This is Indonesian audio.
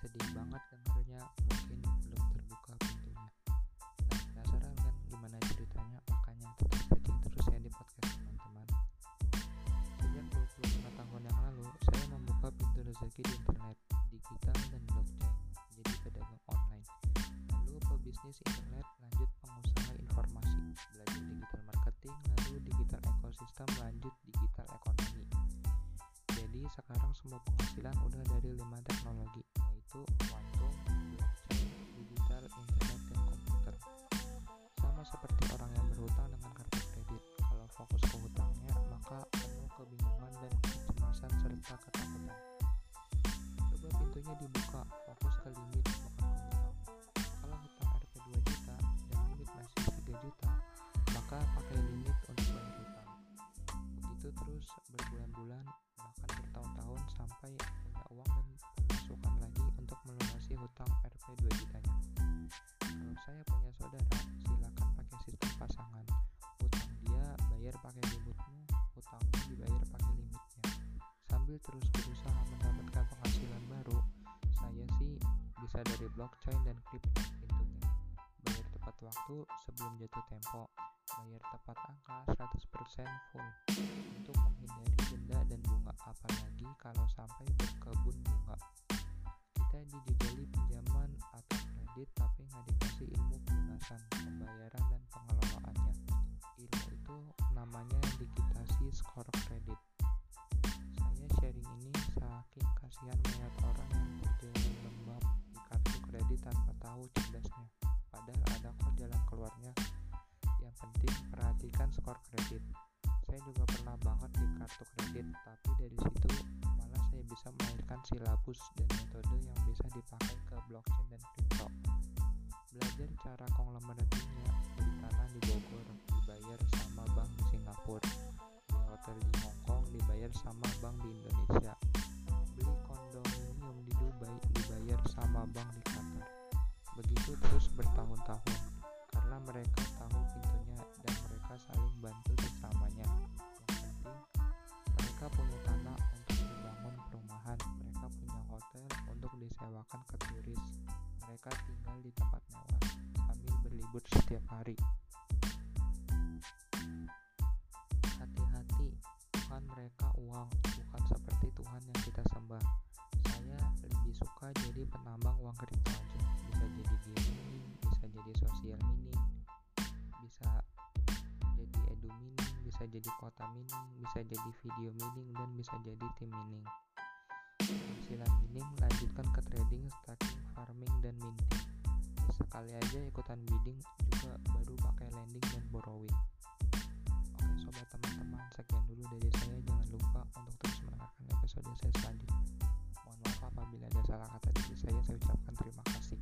sedih banget dan mungkin belum terbuka pintunya. Nah penasaran kan gimana ceritanya? Makanya tetap ikutin terus ya di podcast teman-teman. Sejak 25 tahun yang lalu saya membuka pintu rezeki di internet digital dan blockchain jadi pedagang online. Lalu pebisnis internet lanjut pengusaha informasi belajar digital marketing lalu digital ekosistem lanjut digital ekonomi. Jadi sekarang semua penghasilan udah dari lima teknologi. two, one. Hutang Rp 2 jutanya. Kalau saya punya saudara, silakan pakai sistem pasangan. Hutang dia bayar pakai limitmu, hutangmu dibayar pakai limitnya. Sambil terus berusaha mendapatkan penghasilan baru, saya sih bisa dari blockchain dan kripto pintunya. Bayar tepat waktu sebelum jatuh tempo, bayar tepat angka 100% full untuk menghindari denda dan bunga apalagi kalau sampai bunga. Kita dijejali pinjaman atau kredit tapi nggak dikasih ilmu pelunasan, pembayaran dan pengelolaannya. Ilmu itu namanya digitasi skor kredit. Saya sharing ini saking kasihan melihat orang yang berjalan lembab di kartu kredit tanpa tahu cerdasnya. Padahal ada kok jalan keluarnya. Yang penting perhatikan skor kredit. Saya juga pernah banget di kartu kredit, tapi dari situ malah saya bisa melahirkan silabus dan metode yang bisa dipakai ke blockchain dan kripto. Belajar cara konglomeratnya, beli tanah di Bogor, dibayar sama bank di Singapura, di hotel di Hong Kong dibayar sama bank di Indonesia, beli kondominium di Dubai dibayar sama bank di Qatar. Begitu terus bertahun-tahun, karena mereka disewakan ke turis, mereka tinggal di tempat mewah sambil berlibur setiap hari. Hati-hati, Tuhan mereka uang, bukan seperti Tuhan yang kita sembah. Saya lebih suka jadi penambang uang kripto aja. Bisa jadi gaming, bisa jadi sosial mining, bisa jadi edu mining, bisa jadi kota mining, bisa jadi video mining, dan bisa jadi tim mining. Penghasilan mining lanjutkan ke trading, staking, farming, dan minting. Sekali aja ikutan bidding juga baru pakai lending dan borrowing. Oke sobat teman-teman, sekian dulu dari saya. Jangan lupa untuk terus mendengarkan episode saya selanjutnya. Mohon maaf apabila ada salah kata dari saya, saya ucapkan terima kasih.